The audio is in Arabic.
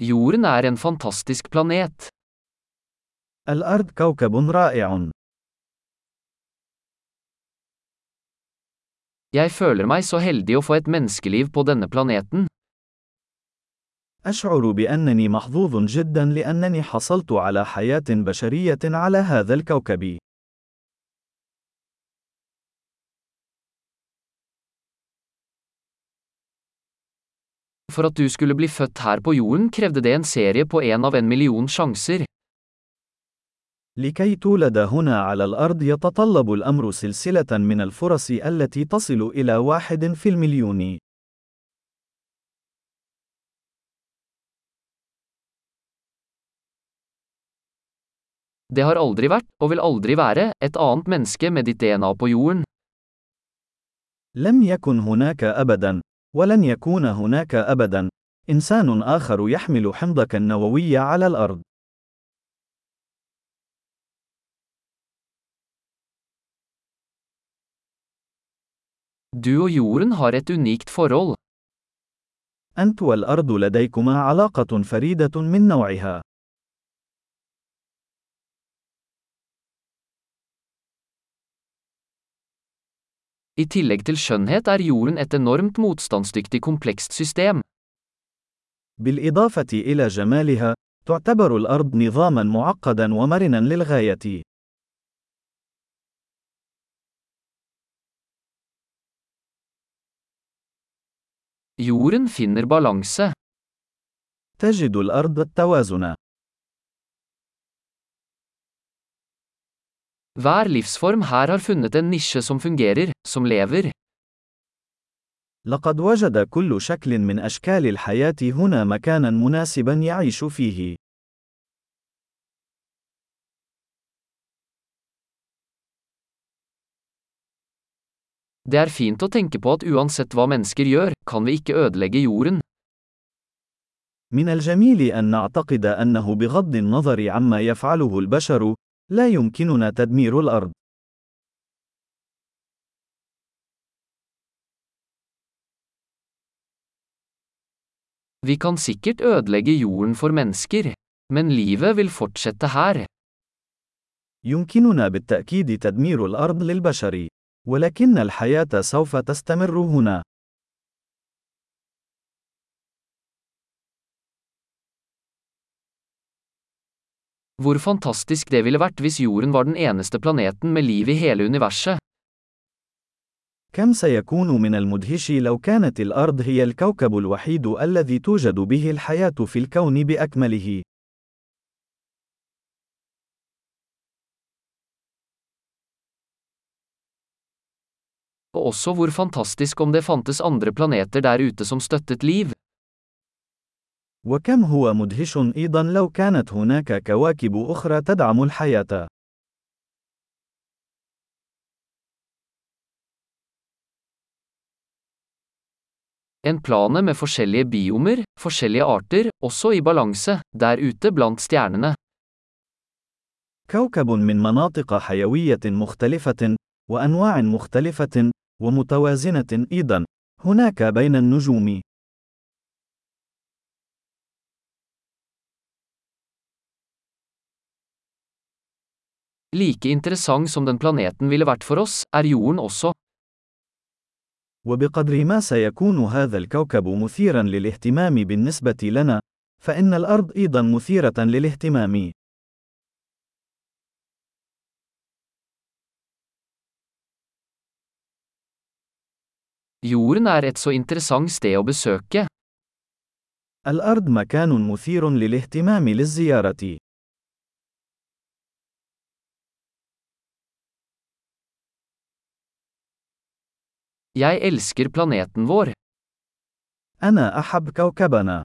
Jorden er en fantastisk planet. الأرض كوكب رائع. Jeg føler meg så heldig å få et menneskeliv på denne planeten. أشعر بأنني محظوظ جدا لأنني حصلت على حياة بشرية على هذا الكوكب. For at du skulle bli født her på jorden krevde det en serie på en av en million sjanser. لكي تولد هنا على الأرض يتطلب الأمر سلسلة من الفرص التي تصل إلى واحد في المليون. Det har aldri vært, og vil aldri være, et annet menneske med ditt DNA på jorden. لم يكن هناك أبدا، ولن يكون هناك أبدا، إنسان آخر يحمل حمضك النووي على الأرض. Du og jorden har et unikt forhold. أنت والأرض لديكما علاقة فريدة من نوعها. I tillegg til skjønnhet er jorden et enormt motstandsdyktig komplekst system. بالإضافة إلى جمالها، تعتبر الأرض نظامًا معقدًا ومرنًا للغاية. Jorden finner balanse. تجد الأرض التوازن. Hver livsform her har funnet en nisje som fungerer, som lever. لقد وجد كل شكل من أشكال الحياة هنا مكانا مناسبا يعيش فيه. Det er fint å tenke på at uansett hva mennesker gjør, kan vi ikke ødelegge jorden. من الجميل أن نعتقد أنه بغض النظر عما يفعله البشر، لا يمكننا تدمير الأرض. Vi kan sikkert ødelegge jorden for mennesker. Men livet vil fortsette her. يمكننا بالتأكيد تدمير الأرض للبشر، ولكن الحياة سوف تستمر هنا. Hvor fantastisk det ville vært hvis jorden var den eneste planeten med liv i hele universet. كم سيكون من المدهش لو كانت الأرض هي الكوكب الوحيد الذي توجد به الحياة في الكون بأكمله. Og også hvor fantastisk om det fantes andre planeter der ute som støttet liv. وكم هو مدهش أيضا لو كانت هناك كواكب أخرى تدعم الحياة. En plane med forskjellige biomer, forskjellige arter, også i balanse, der ute blant stjernene. كوكب من مناطق حيوية مختلفة، وأنواع مختلفة، ومتوازنة أيضا، هناك بين النجوم. Like interessant som den planeten ville vært for oss, er jorden også. وبقدر ما سيكون هذا الكوكب مثيرا للاهتمام بالنسبة لنا، فإن الأرض أيضا مثيرة للاهتمام. Jorden er et så interessant sted å besøke. الأرض مكان مثير للاهتمام للزيارة. Jeg elsker planeten vår. أنا أحب كوكبنا.